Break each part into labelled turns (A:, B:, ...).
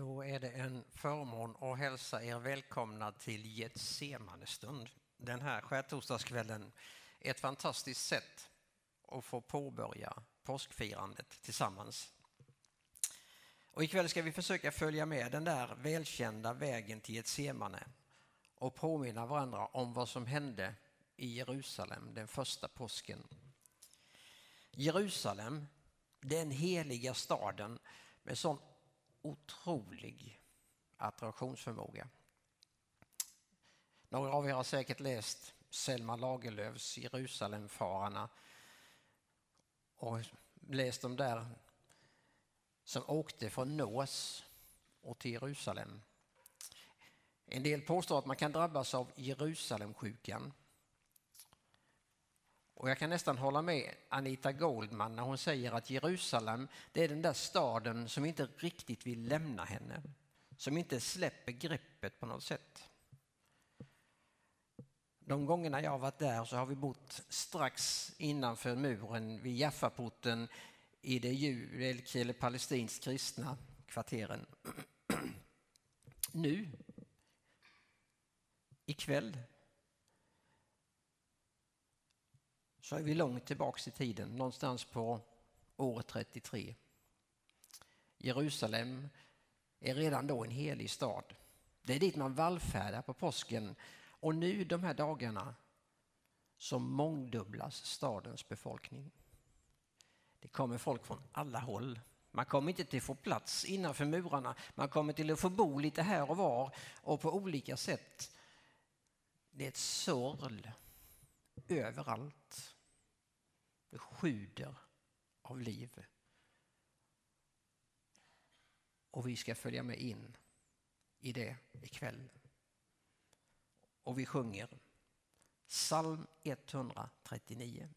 A: Då är det en förmån att hälsa er välkomna till Getsemanestund. Den här skärtorsdagskvällen är ett fantastiskt sätt att få påbörja påskfirandet tillsammans. Och ikväll ska vi försöka följa med den där välkända vägen till Getsemane och påminna varandra om vad som hände i Jerusalem den första påsken. Jerusalem, den heliga staden med sån otrolig attraktionsförmåga. Några av er har säkert läst Selma Lagerlöfs Jerusalemfararna och läst de där som åkte från Nås och till Jerusalem. En del påstår att man kan drabbas av Jerusalemsjukan. Och jag kan nästan hålla med Anita Goldman när hon säger att Jerusalem det är den där staden som inte riktigt vill lämna henne. Som inte släpper greppet på något sätt. De gångerna jag har varit där så har vi bott strax innanför muren vid Jaffaporten i det judiska eller palestinskt kristna kvarteren. Nu, ikväll, så är vi långt tillbaks i tiden, någonstans på år 33. Jerusalem är redan då en helig stad. Det är dit man vallfärdar på påsken och nu de här dagarna så mångdubblas stadens befolkning. Det kommer folk från alla håll. Man kommer inte till att få plats innanför murarna. Man kommer till att få bo lite här och var och på olika sätt. Det är ett sorl överallt. Det sjuder av liv. Och vi ska följa med in i det ikväll. Och vi sjunger psalm 139.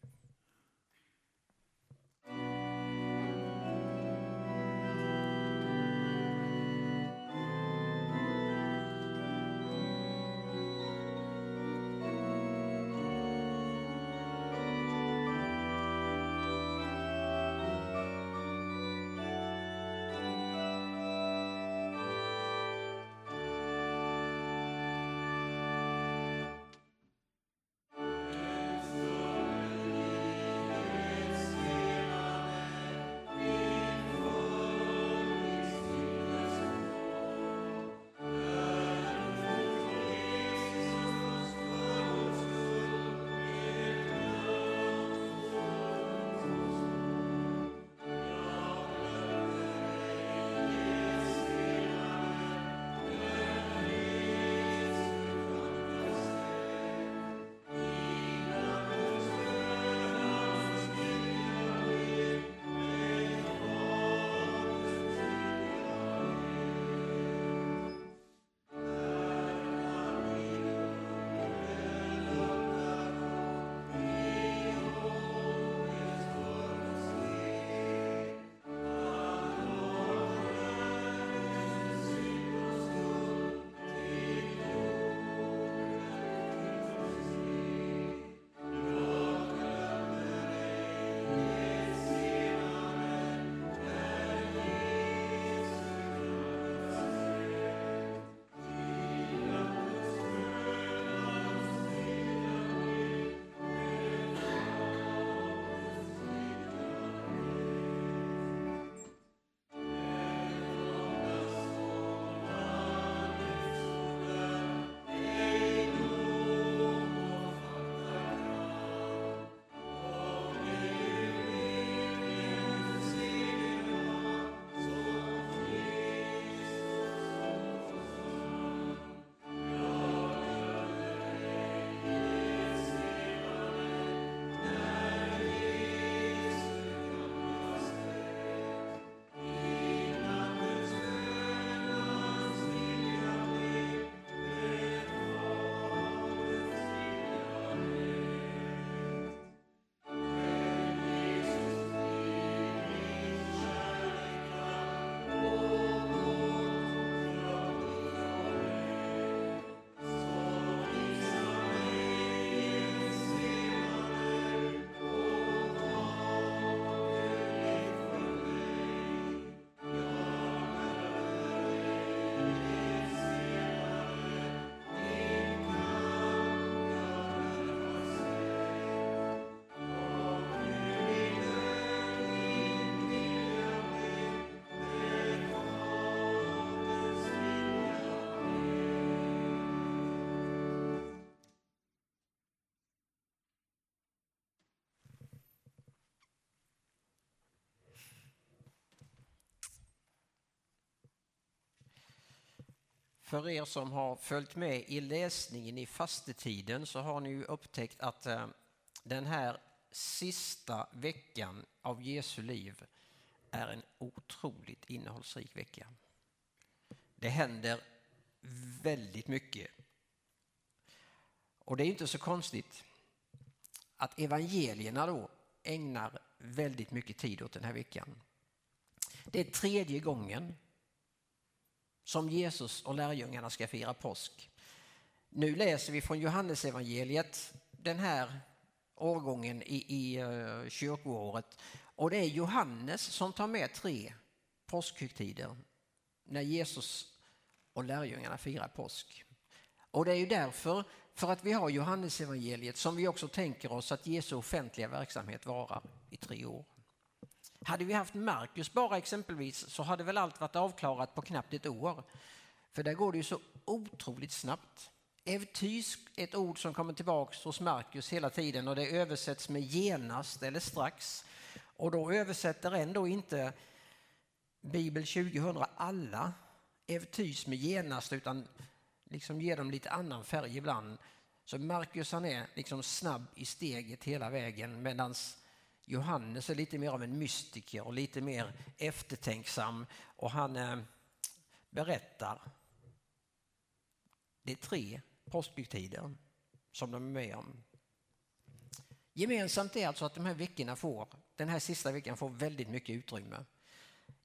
A: För er som har följt med i läsningen i fastetiden så har ni ju upptäckt att eh, den här sista veckan av Jesu liv är en otroligt innehållsrik vecka. Det händer väldigt mycket. Och det är inte så konstigt att evangelierna då ägnar väldigt mycket tid åt den här veckan. Det är tredje gången som Jesus och lärjungarna ska fira påsk. Nu läser vi från Johannesevangeliet den här årgången i, i uh, kyrkoåret och det är Johannes som tar med tre påskhögtider när Jesus och lärjungarna firar påsk. Och det är ju därför, för att vi har Johannesevangeliet, som vi också tänker oss att Jesu offentliga verksamhet varar i tre år. Hade vi haft Marcus bara exempelvis så hade väl allt varit avklarat på knappt ett år. För där går det ju så otroligt snabbt. Evtysk är ett ord som kommer tillbaks hos Marcus hela tiden och det översätts med genast eller strax. Och då översätter ändå inte Bibel 2000 alla evtys med genast utan liksom ger dem lite annan färg ibland. Så Marcus han är liksom snabb i steget hela vägen medan Johannes är lite mer av en mystiker och lite mer eftertänksam och han eh, berättar. Det är tre påskbyggtider som de är med om. Gemensamt är alltså att de här veckorna får, den här sista veckan får väldigt mycket utrymme.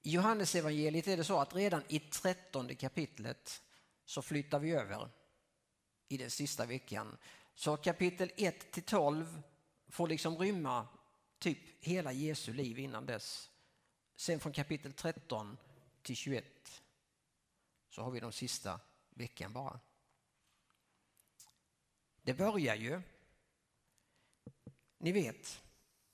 A: I Johannesevangeliet är det så att redan i trettonde kapitlet så flyttar vi över i den sista veckan. Så kapitel 1 till 12 får liksom rymma typ hela Jesu liv innan dess. Sen från kapitel 13 till 21 så har vi de sista veckan bara. Det börjar ju, ni vet,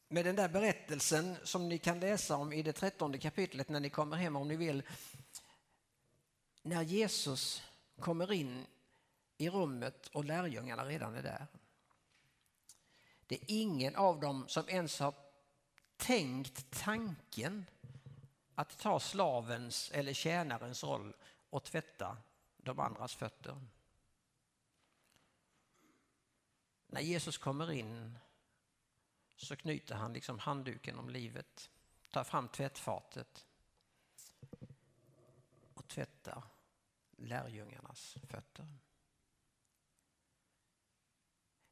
A: med den där berättelsen som ni kan läsa om i det trettonde kapitlet när ni kommer hem om ni vill. När Jesus kommer in i rummet och lärjungarna redan är där. Det är ingen av dem som ens har tänkt tanken att ta slavens eller tjänarens roll och tvätta de andras fötter. När Jesus kommer in så knyter han liksom handduken om livet, tar fram tvättfatet och tvättar lärjungarnas fötter.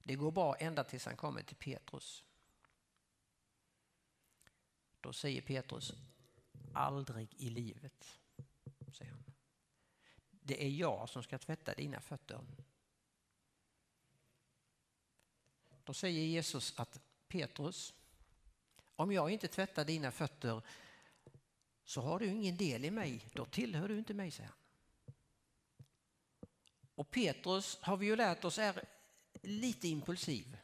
A: Det går bra ända tills han kommer till Petrus. Då säger Petrus, aldrig i livet, säger han. Det är jag som ska tvätta dina fötter. Då säger Jesus att Petrus, om jag inte tvättar dina fötter så har du ingen del i mig, då tillhör du inte mig, säger han. Och Petrus har vi ju lärt oss är lite impulsiv,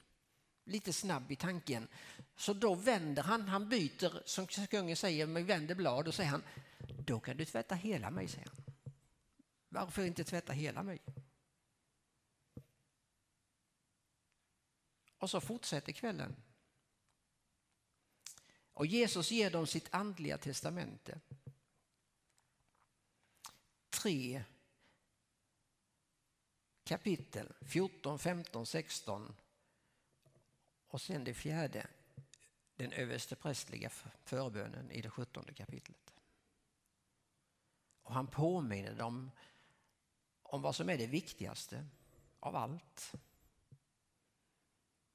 A: lite snabb i tanken. Så då vänder han, han byter, som kungen säger, men vänder blad och säger han, då kan du tvätta hela mig, säger han. Varför inte tvätta hela mig? Och så fortsätter kvällen. Och Jesus ger dem sitt andliga testamente. Tre kapitel, 14, 15, 16 och sen det fjärde, den översteprästliga förbönen i det sjuttonde kapitlet. Och han påminner dem om vad som är det viktigaste av allt.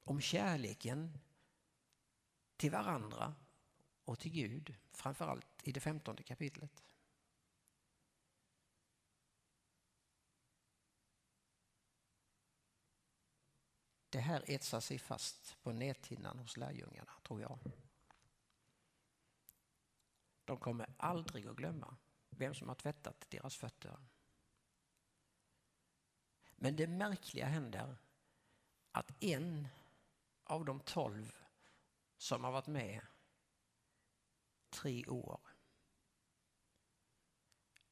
A: Om kärleken till varandra och till Gud, framförallt i det femtonde kapitlet. Det här etsar sig fast på näthinnan hos lärjungarna, tror jag. De kommer aldrig att glömma vem som har tvättat deras fötter. Men det märkliga händer att en av de tolv som har varit med tre år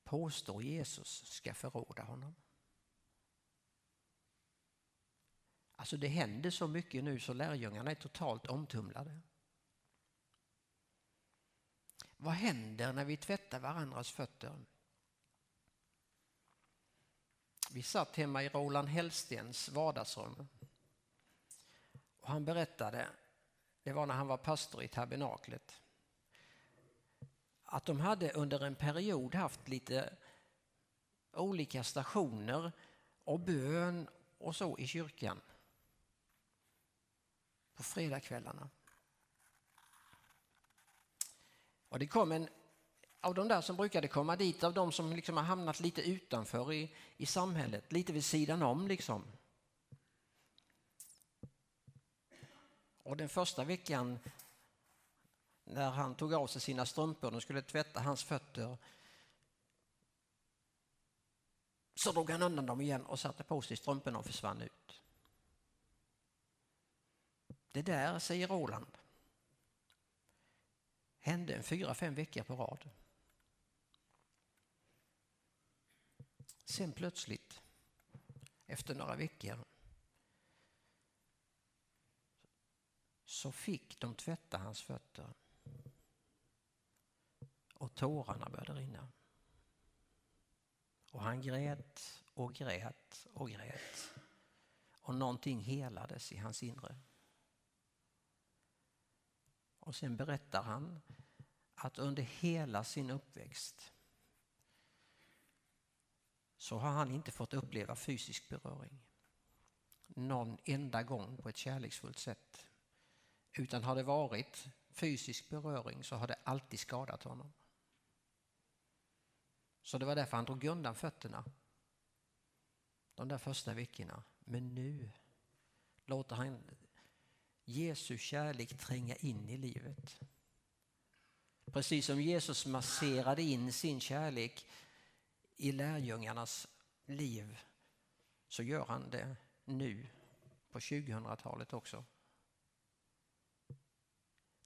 A: påstår Jesus ska förråda honom. Alltså det händer så mycket nu så lärjungarna är totalt omtumlade. Vad händer när vi tvättar varandras fötter? Vi satt hemma i Roland Hellstens vardagsrum. Och han berättade, det var när han var pastor i tabernaklet, att de hade under en period haft lite olika stationer och bön och så i kyrkan på fredagskvällarna. Och det kom en av de där som brukade komma dit, av de som liksom har hamnat lite utanför i, i samhället, lite vid sidan om liksom. Och den första veckan när han tog av sig sina strumpor och skulle tvätta hans fötter så drog han undan dem igen och satte på sig strumporna och försvann ut. Det där, säger Roland, hände en fyra, fem veckor på rad. Sen plötsligt, efter några veckor, så fick de tvätta hans fötter och tårarna började rinna. Och han grät och grät och grät. Och någonting helades i hans inre. Och sen berättar han att under hela sin uppväxt så har han inte fått uppleva fysisk beröring någon enda gång på ett kärleksfullt sätt. Utan har det varit fysisk beröring så har det alltid skadat honom. Så det var därför han drog undan fötterna de där första veckorna. Men nu låter han Jesu kärlek tränga in i livet. Precis som Jesus masserade in sin kärlek i lärjungarnas liv så gör han det nu på 2000-talet också.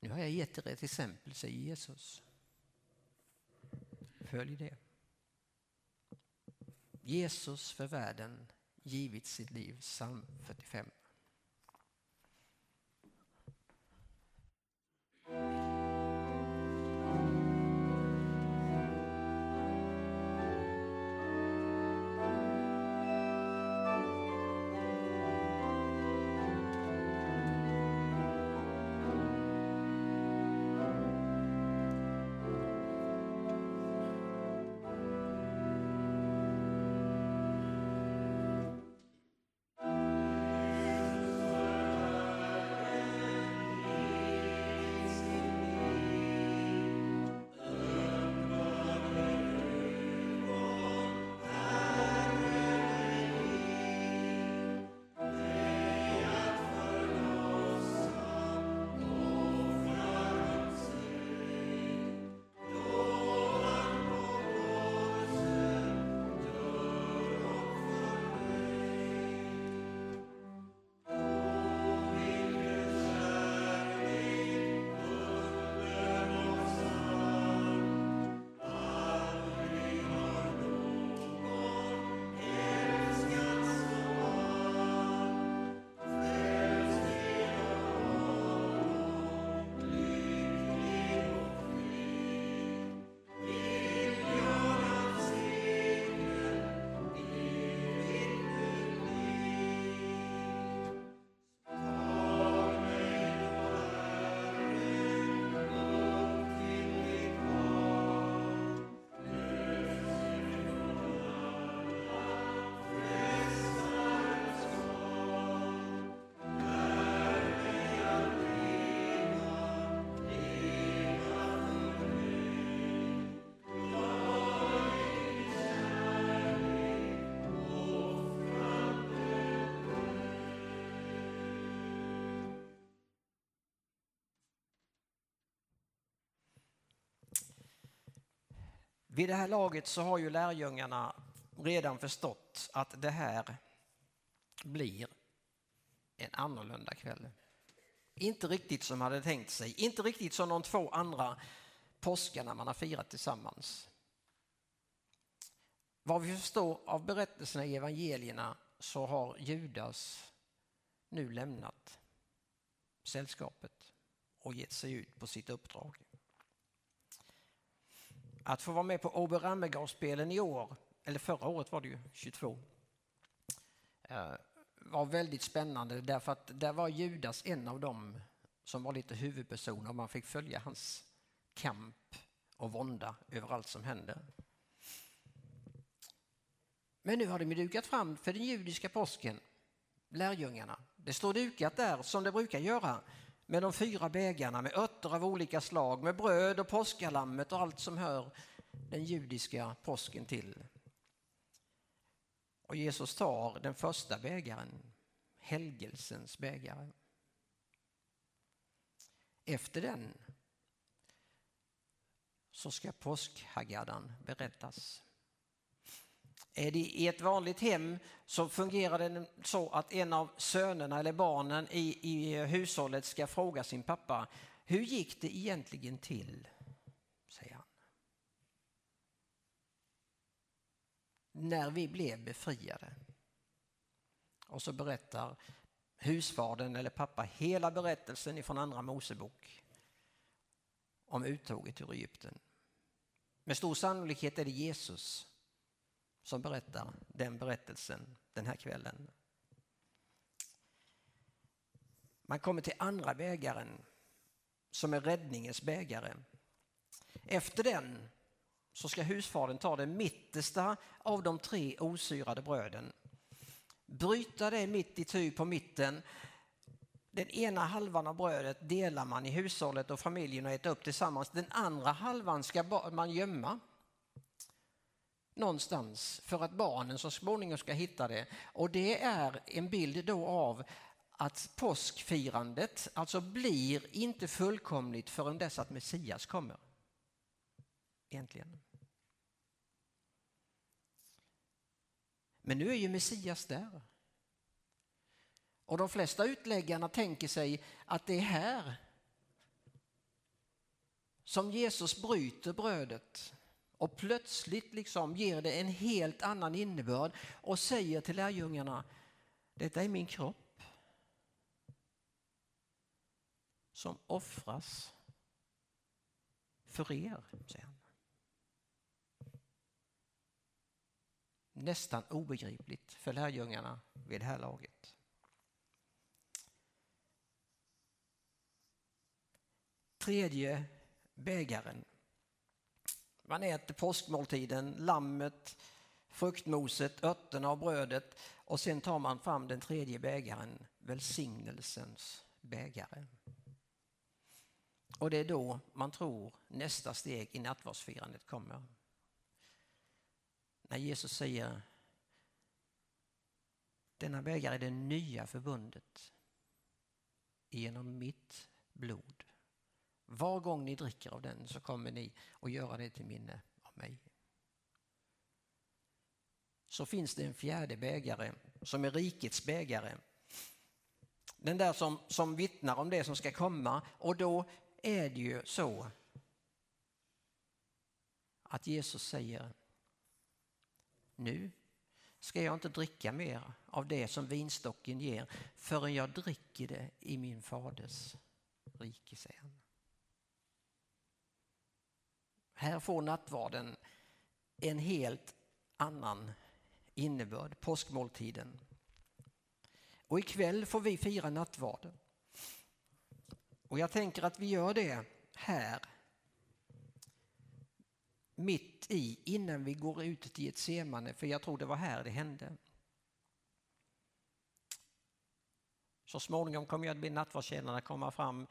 A: Nu har jag gett er ett exempel, säger Jesus. Följ det. Jesus för världen givit sitt liv, psalm 45. Thank you. Vid det här laget så har ju lärjungarna redan förstått att det här blir en annorlunda kväll. Inte riktigt som man hade tänkt sig, inte riktigt som de två andra påskarna man har firat tillsammans. Vad vi förstår av berättelserna i evangelierna så har Judas nu lämnat sällskapet och gett sig ut på sitt uppdrag att få vara med på Oberammergårdsspelen i år, eller förra året var det ju, 22, eh, var väldigt spännande därför att där var Judas en av dem som var lite huvudperson och man fick följa hans kamp och vånda över allt som hände. Men nu har de dukat fram för den judiska påsken, lärjungarna. Det står dukat där som det brukar göra med de fyra bägarna med örter av olika slag, med bröd och påskalammet och allt som hör den judiska påsken till. Och Jesus tar den första bägaren, helgelsens bägare. Efter den så ska påskhaggadan berättas. Är det i ett vanligt hem så fungerar det så att en av sönerna eller barnen i, i hushållet ska fråga sin pappa, hur gick det egentligen till? säger han. När vi blev befriade. Och så berättar husfadern eller pappa hela berättelsen ifrån andra Mosebok om uttåget ur Egypten. Med stor sannolikhet är det Jesus som berättar den berättelsen den här kvällen. Man kommer till andra bägaren som är räddningens bägare. Efter den så ska husfadern ta det mittersta av de tre osyrade bröden, bryta det mitt i ty på mitten. Den ena halvan av brödet delar man i hushållet och familjen och äter upp tillsammans. Den andra halvan ska man gömma någonstans för att barnen så småningom ska hitta det. Och det är en bild då av att påskfirandet alltså blir inte fullkomligt förrän dess att Messias kommer. Egentligen. Men nu är ju Messias där. Och de flesta utläggarna tänker sig att det är här som Jesus bryter brödet och plötsligt liksom ger det en helt annan innebörd och säger till lärjungarna, detta är min kropp som offras för er, säger han. Nästan obegripligt för lärjungarna vid det här laget. Tredje bägaren man äter påskmåltiden, lammet, fruktmoset, örterna och brödet och sen tar man fram den tredje bägaren, välsignelsens bägare. Och det är då man tror nästa steg i nattvardsfirandet kommer. När Jesus säger denna bägare är det nya förbundet genom mitt blod. Var gång ni dricker av den så kommer ni att göra det till minne av mig. Så finns det en fjärde bägare som är rikets bägare. Den där som, som vittnar om det som ska komma och då är det ju så att Jesus säger nu ska jag inte dricka mer av det som vinstocken ger förrän jag dricker det i min faders rike, säger han. Här får nattvarden en helt annan innebörd, påskmåltiden. Och ikväll får vi fira nattvarden. Och jag tänker att vi gör det här mitt i, innan vi går ut till ett semane, för jag tror det var här det hände. Så småningom kommer jag att be nattvardstjänarna komma fram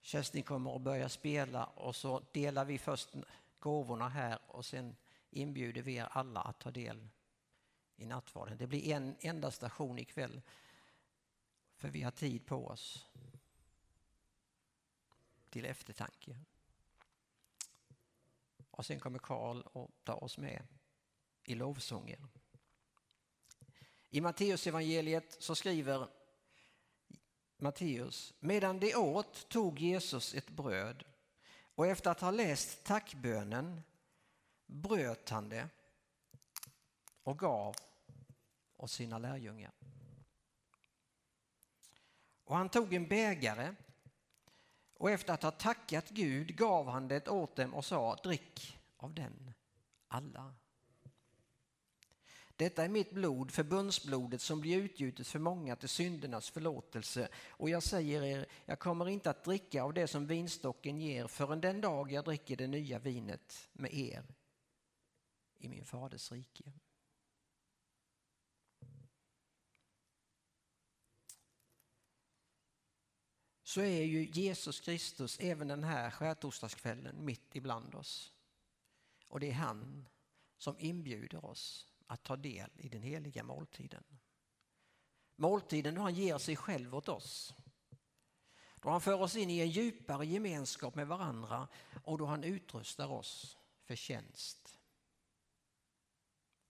A: Kerstin kommer att börja spela och så delar vi först gåvorna här och sen inbjuder vi er alla att ta del i nattvarden. Det blir en enda station ikväll för vi har tid på oss till eftertanke. Och sen kommer Karl och tar oss med i lovsången. I Matteusevangeliet så skriver Matteus. Medan de åt tog Jesus ett bröd och efter att ha läst tackbönen bröt han det och gav åt sina lärjungar. Och han tog en bägare och efter att ha tackat Gud gav han det åt dem och sa drick av den alla. Detta är mitt blod, förbundsblodet som blir utgjutet för många till syndernas förlåtelse. Och jag säger er, jag kommer inte att dricka av det som vinstocken ger förrän den dag jag dricker det nya vinet med er i min faders rike. Så är ju Jesus Kristus även den här skärtorsdagskvällen mitt ibland oss. Och det är han som inbjuder oss att ta del i den heliga måltiden. Måltiden då han ger sig själv åt oss. Då han för oss in i en djupare gemenskap med varandra och då han utrustar oss för tjänst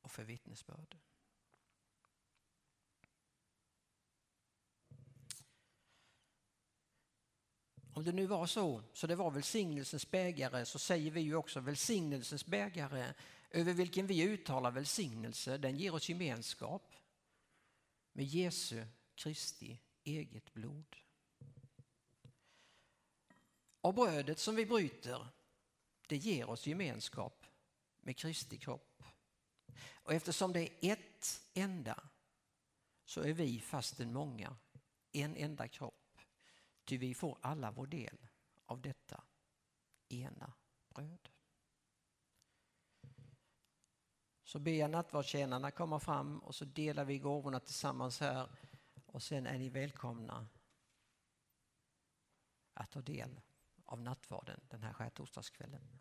A: och för vittnesbörd. Om det nu var så, så det var välsignelsens bägare, så säger vi ju också välsignelsens bägare över vilken vi uttalar välsignelse, den ger oss gemenskap med Jesu Kristi eget blod. Och brödet som vi bryter, det ger oss gemenskap med Kristi kropp. Och eftersom det är ett enda så är vi fastän många en enda kropp. Ty vi får alla vår del av detta ena bröd. Så ber jag nattvardstjänarna komma fram och så delar vi gåvorna tillsammans här och sen är ni välkomna att ta del av nattvarden den här skärtorsdagskvällen.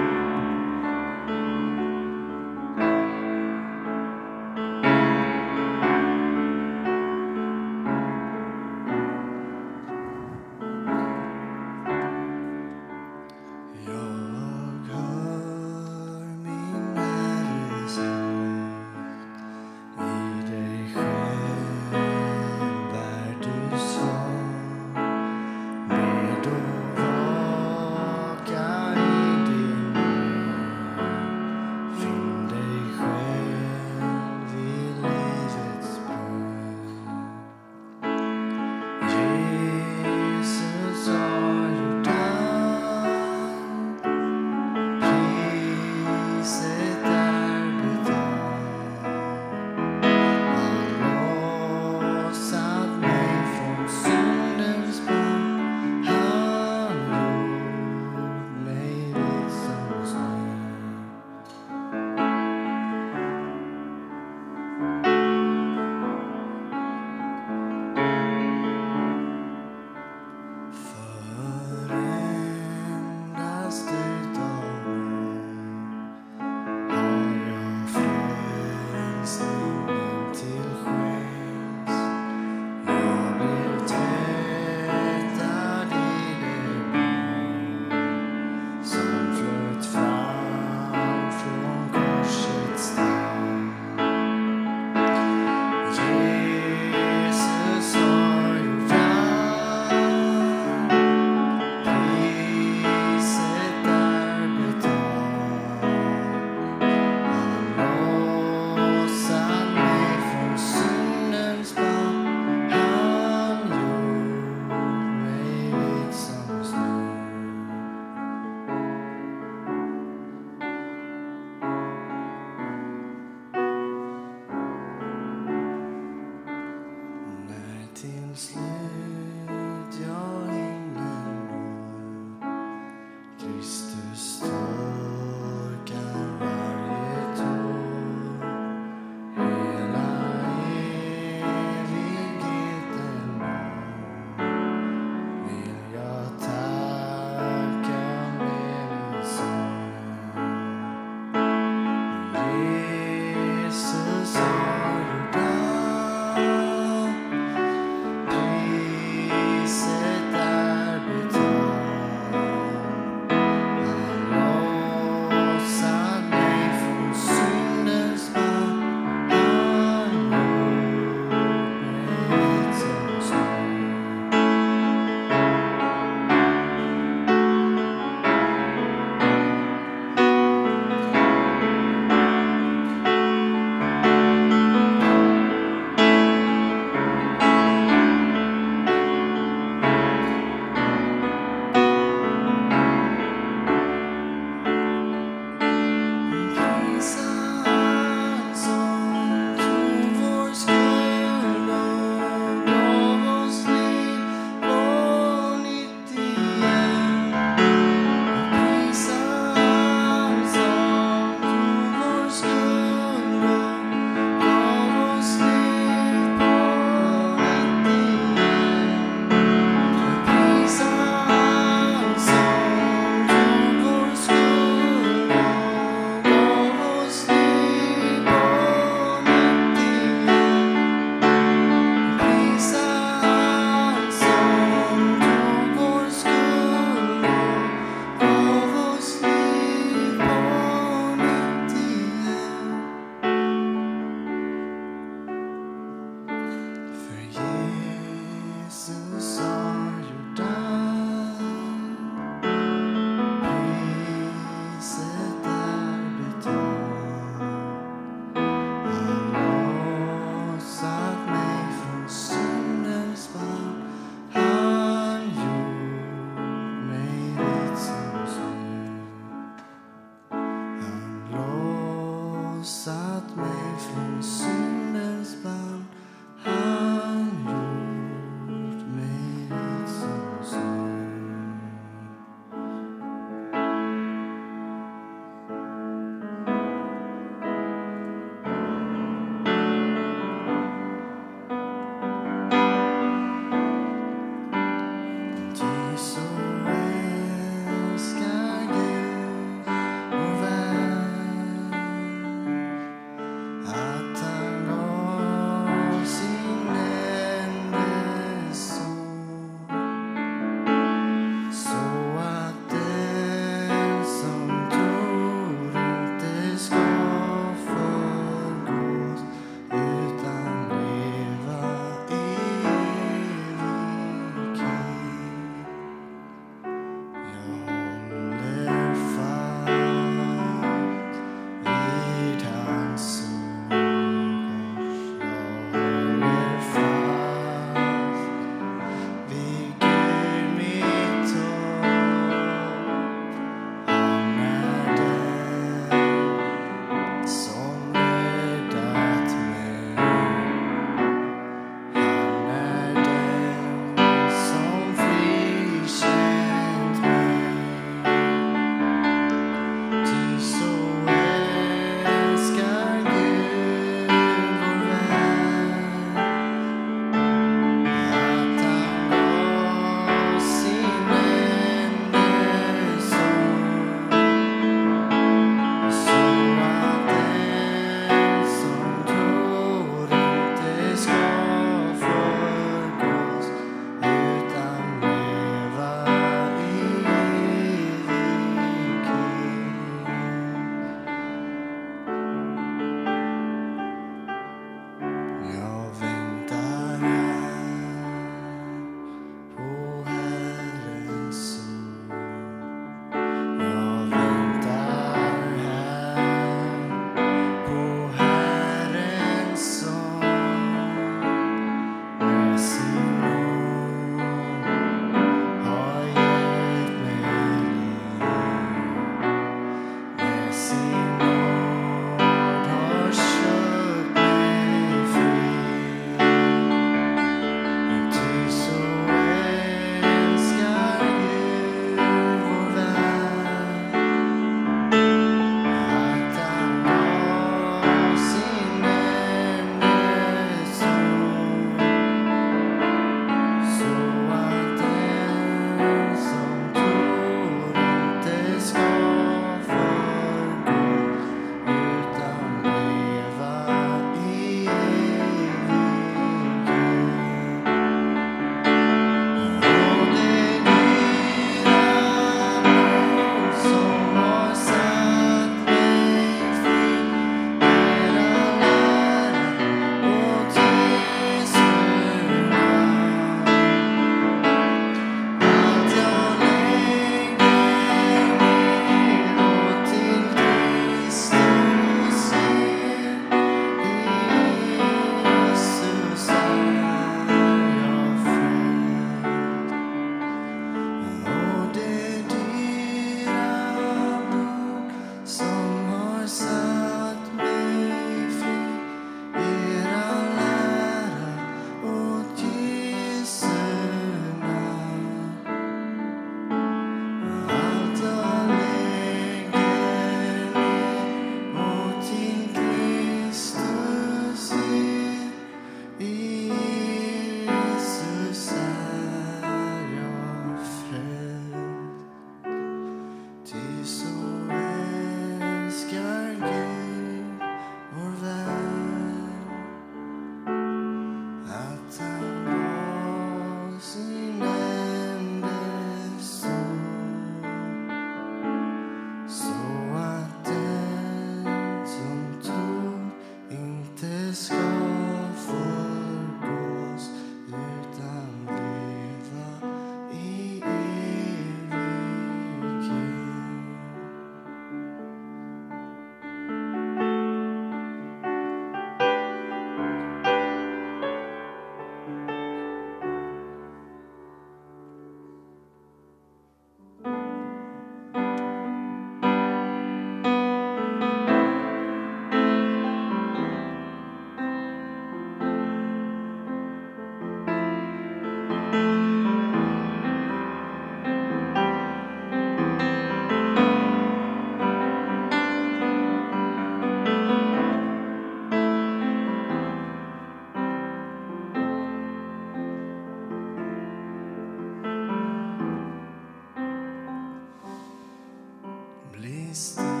B: Christ.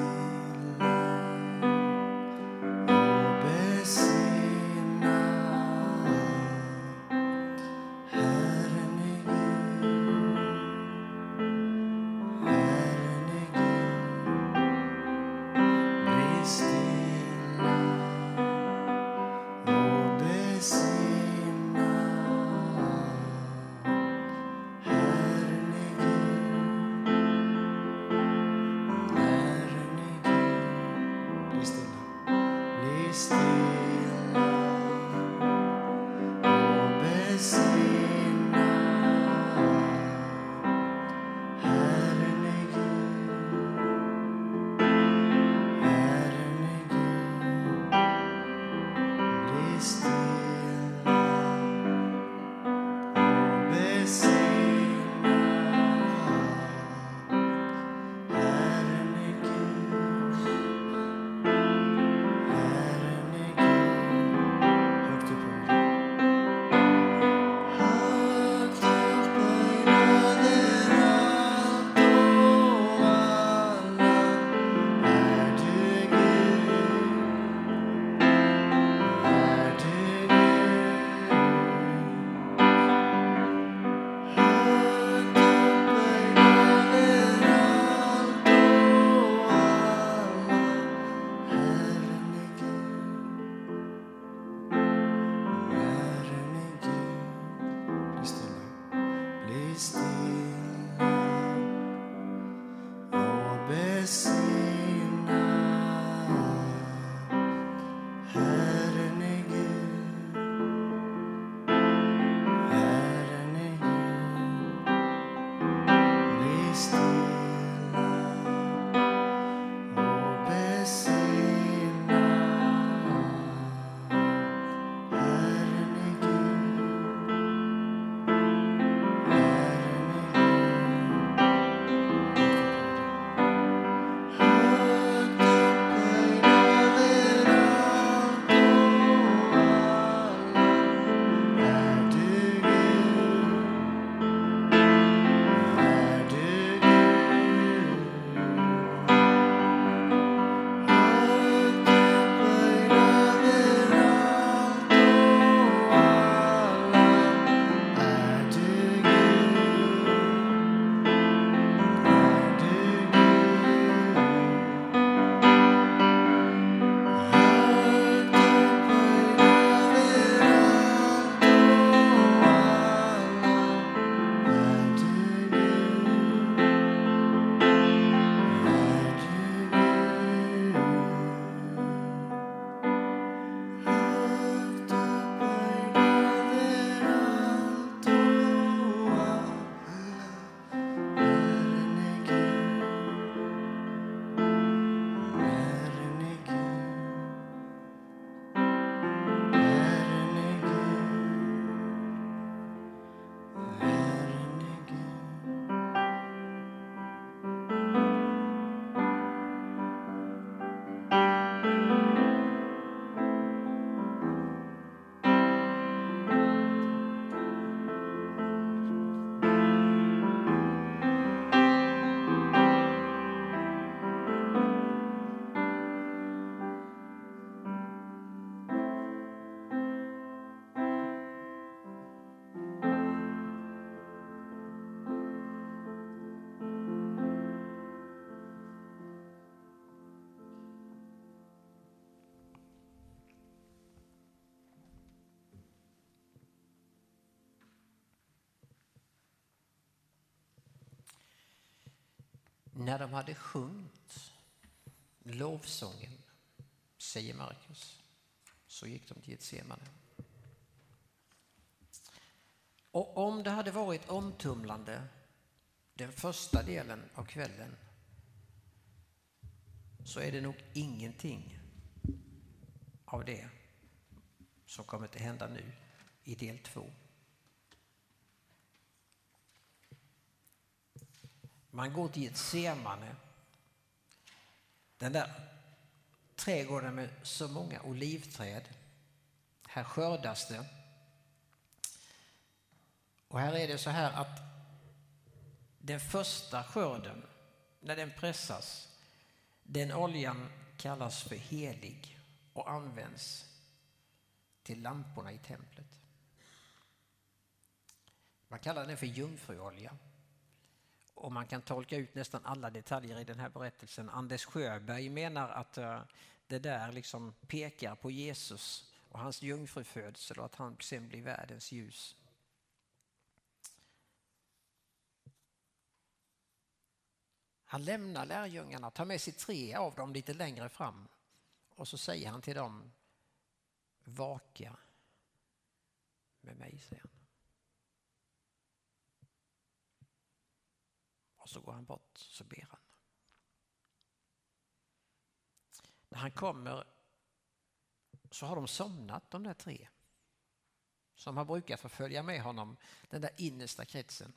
A: När de hade sjungit lovsången, säger Markus, så gick de till Getsemane. Och om det hade varit omtumlande den första delen av kvällen så är det nog ingenting av det som kommer att hända nu i del två. Man går till ett semane. Den där trädgården med så många olivträd. Här skördas det. Och här är det så här att den första skörden, när den pressas, den oljan kallas för helig och används till lamporna i templet. Man kallar den för jungfruolja. Och man kan tolka ut nästan alla detaljer i den här berättelsen. Anders Sjöberg menar att eh, det där liksom pekar på Jesus och hans jungfrufödsel och att han sen blir världens ljus. Han lämnar lärjungarna, tar med sig tre av dem lite längre fram och så säger han till dem, Vaka med mig, säger han. Så går han bort, så ber han. När han kommer så har de somnat de där tre som har brukat få följa med honom, den där innersta kretsen.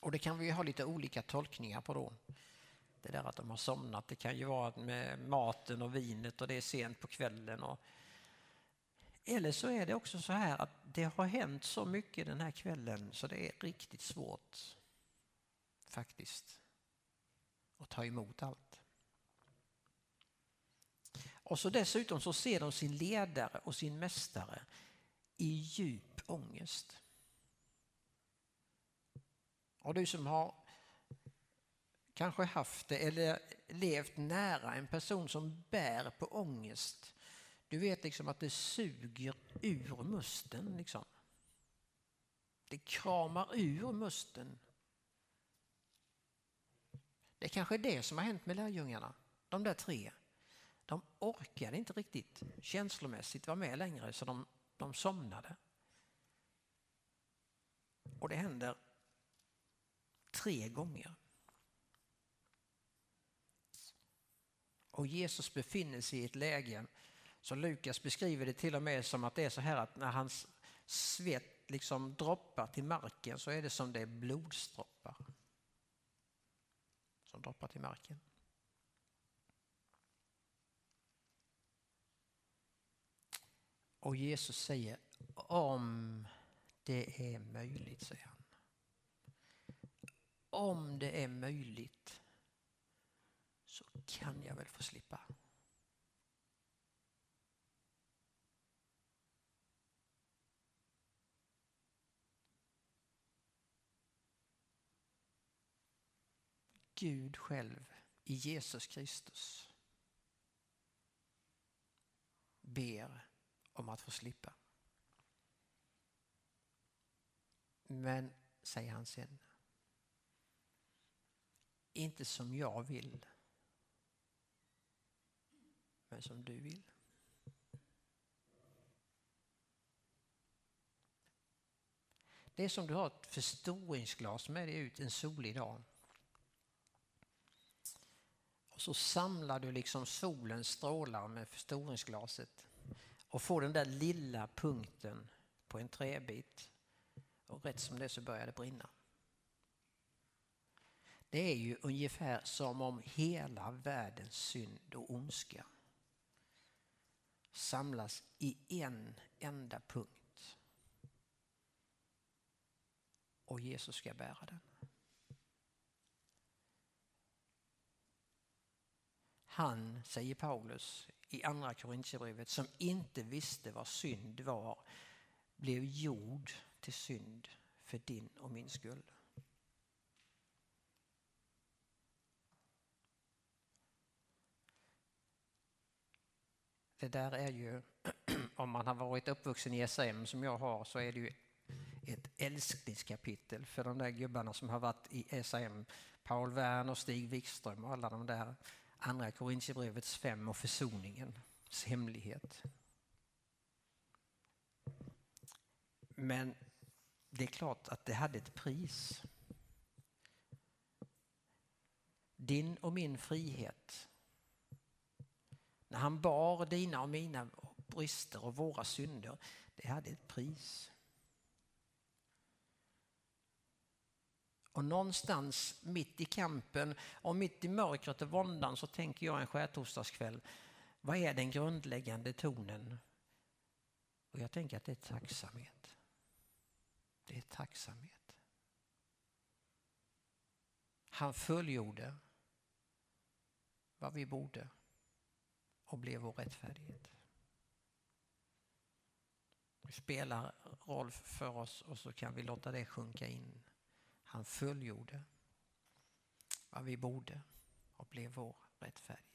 A: Och det kan vi ha lite olika tolkningar på då. Det där att de har somnat, det kan ju vara med maten och vinet och det är sent på kvällen. Och... Eller så är det också så här att det har hänt så mycket den här kvällen så det är riktigt svårt faktiskt och ta emot allt. Och så dessutom så ser de sin ledare och sin mästare i djup ångest. Och du som har kanske haft det eller levt nära en person som bär på ångest. Du vet liksom att det suger ur musten. Liksom. Det kramar ur musten. Det är kanske är det som har hänt med lärjungarna, de där tre. De orkade inte riktigt känslomässigt vara med längre så de, de somnade. Och det händer tre gånger. Och Jesus befinner sig i ett läge så Lukas beskriver det till och med som att det är så här att när hans svett liksom droppar till marken så är det som det är blodsdroppar. Som droppar till marken. Och Jesus säger om det är möjligt, säger han. Om det är möjligt så kan jag väl få slippa. Gud själv i Jesus Kristus ber om att få slippa. Men, säger han sen, inte som jag vill, men som du vill. Det är som du har ett förstoringsglas med dig ut en solig dag. Och så samlar du liksom solens strålar med förstoringsglaset och får den där lilla punkten på en träbit och rätt som det så börjar det brinna. Det är ju ungefär som om hela världens synd och ondska samlas i en enda punkt. Och Jesus ska bära den. Han, säger Paulus i andra Korintierbrevet, som inte visste vad synd var, blev gjord till synd för din och min skull. Det där är ju, om man har varit uppvuxen i SAM som jag har, så är det ju ett älsklingskapitel för de där gubbarna som har varit i SAM. Paul Wern och Stig Wikström och alla de där. Andra Korintierbrevets fem och försoningens hemlighet. Men det är klart att det hade ett pris. Din och min frihet. När han bar dina och mina brister och våra synder, det hade ett pris. Och någonstans mitt i kampen och mitt i mörkret och våndan så tänker jag en skärtorsdagskväll, vad är den grundläggande tonen? Och jag tänker att det är tacksamhet. Det är tacksamhet. Han fullgjorde vad vi borde och blev vår rättfärdighet. Det spelar roll för oss och så kan vi låta det sjunka in. Han fullgjorde vad vi borde och blev vår rättfärdighet.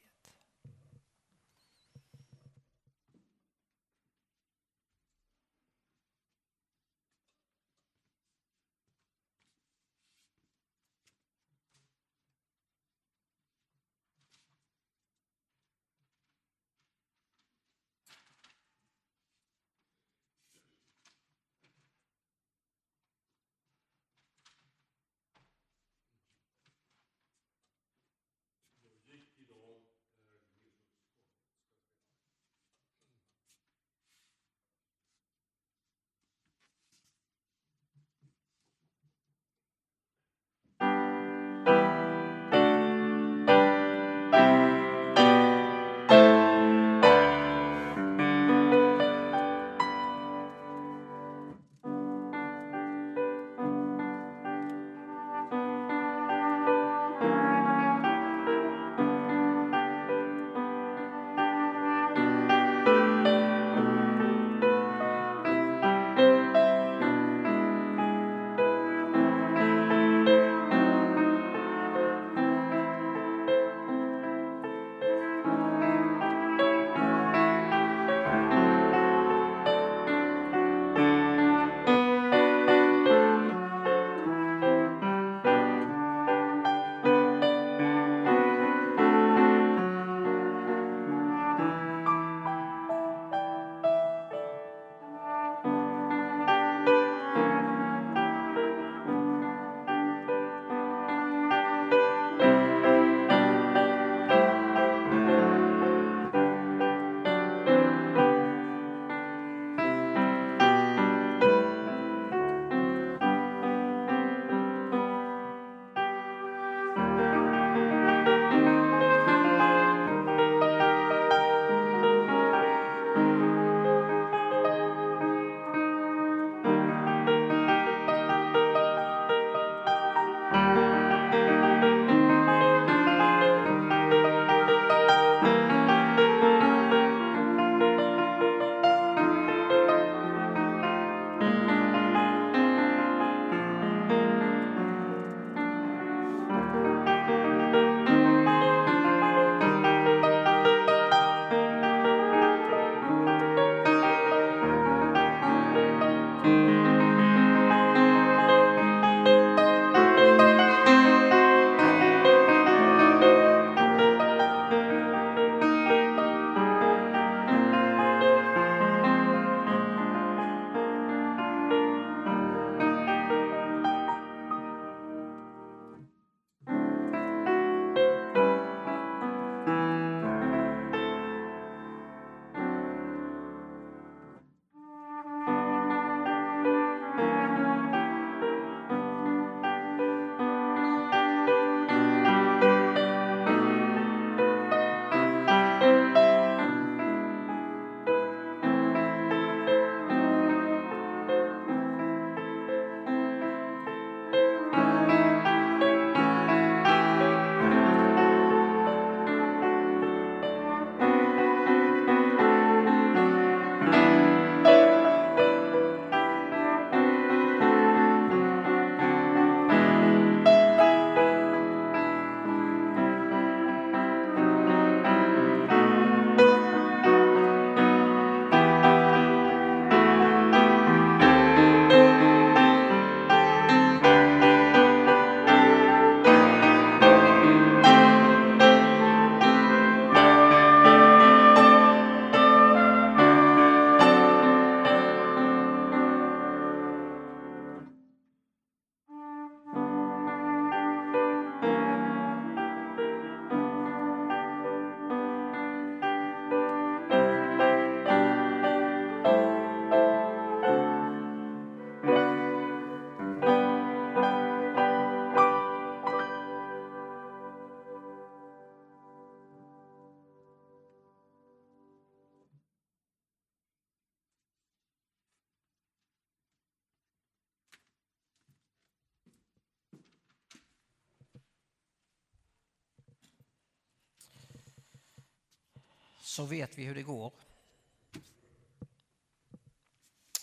A: Så vet vi hur det går.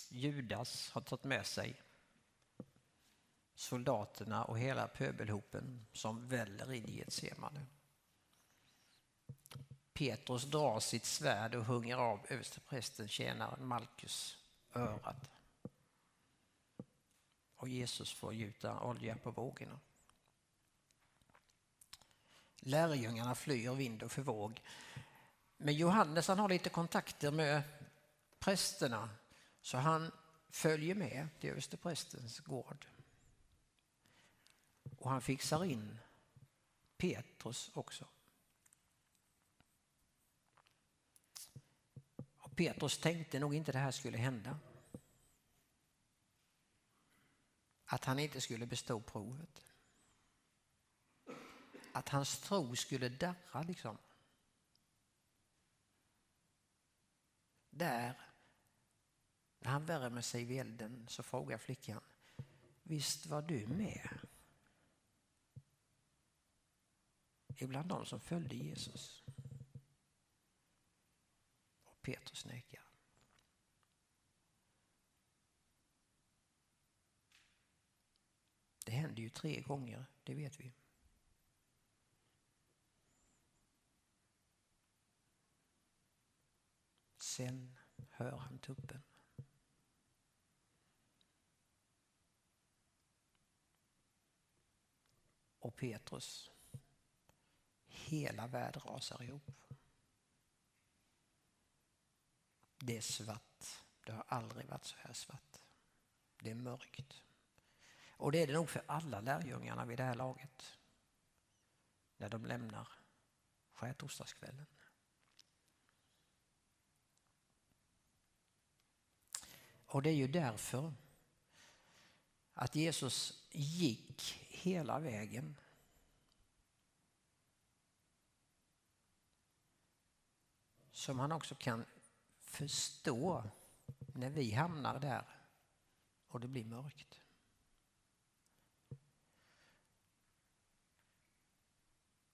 A: Judas har tagit med sig soldaterna och hela pöbelhopen som väller in i Getsemane. Petrus drar sitt svärd och hunger av översteprästen tjänaren Malkus örat. Och Jesus får gjuta olja på vågorna. Lärjungarna flyr vind och för våg. Men Johannes han har lite kontakter med prästerna så han följer med till översteprästens gård. Och han fixar in Petrus också. Och Petrus tänkte nog inte det här skulle hända. Att han inte skulle bestå provet. Att hans tro skulle darra liksom. Där, när han värmer sig vid elden, så frågar flickan, visst var du med? Ibland de som följde Jesus. Och Petrus nekar. Det händer ju tre gånger, det vet vi. Sen hör han tuppen. Och Petrus, hela världen rasar ihop. Det är svart. Det har aldrig varit så här svart. Det är mörkt. Och det är det nog för alla lärjungarna vid det här laget. När de lämnar skärtorsdagskvällen. Och det är ju därför att Jesus gick hela vägen. Som han också kan förstå när vi hamnar där och det blir mörkt.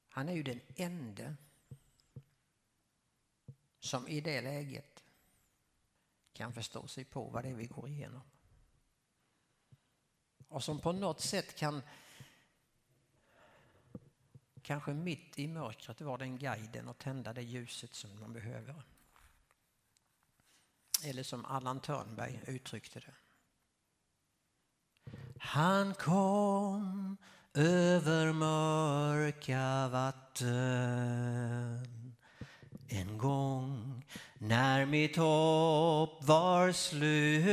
A: Han är ju den ende som i det läget kan förstå sig på vad det är vi går igenom. Och som på något sätt kan kanske mitt i mörkret vara den guiden och tända det ljuset som man behöver. Eller som Allan Törnberg uttryckte det. Han kom över mörka vatten en gång när mitt hopp var slut.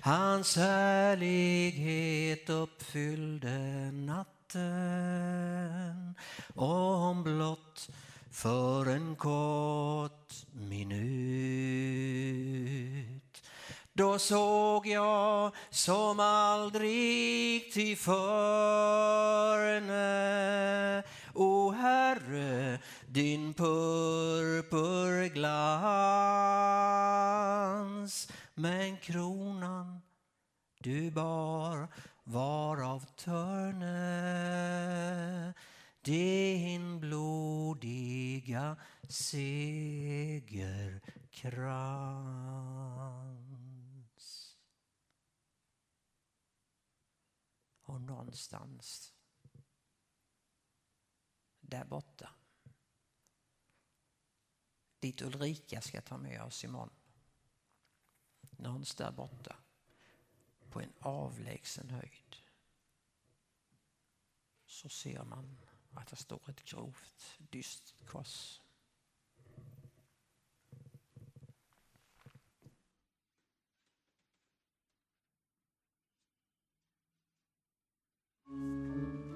A: Hans härlighet uppfyllde natten om blott för en kort minut. Då såg jag som aldrig tillförne O Herre, din purpurglans men kronan du bar var av törne din blodiga segerkrans. Och någonstans där borta dit Ulrika ska ta med oss imorgon. Någonstans där borta, på en avlägsen höjd, så ser man att det står ett grovt, dystert kors. Mm.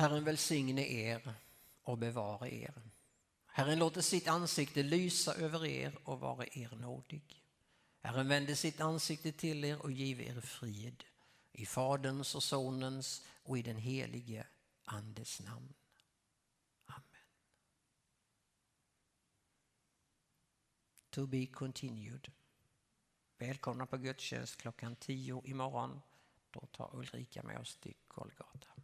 A: Herren välsigne er och bevara er. Herren låter sitt ansikte lysa över er och vara er nådig. Herren vänder sitt ansikte till er och give er frid. I Faderns och Sonens och i den helige Andes namn. Amen. To be continued. Välkomna på gudstjänst klockan 10 imorgon. Då tar Ulrika med oss till Golgata.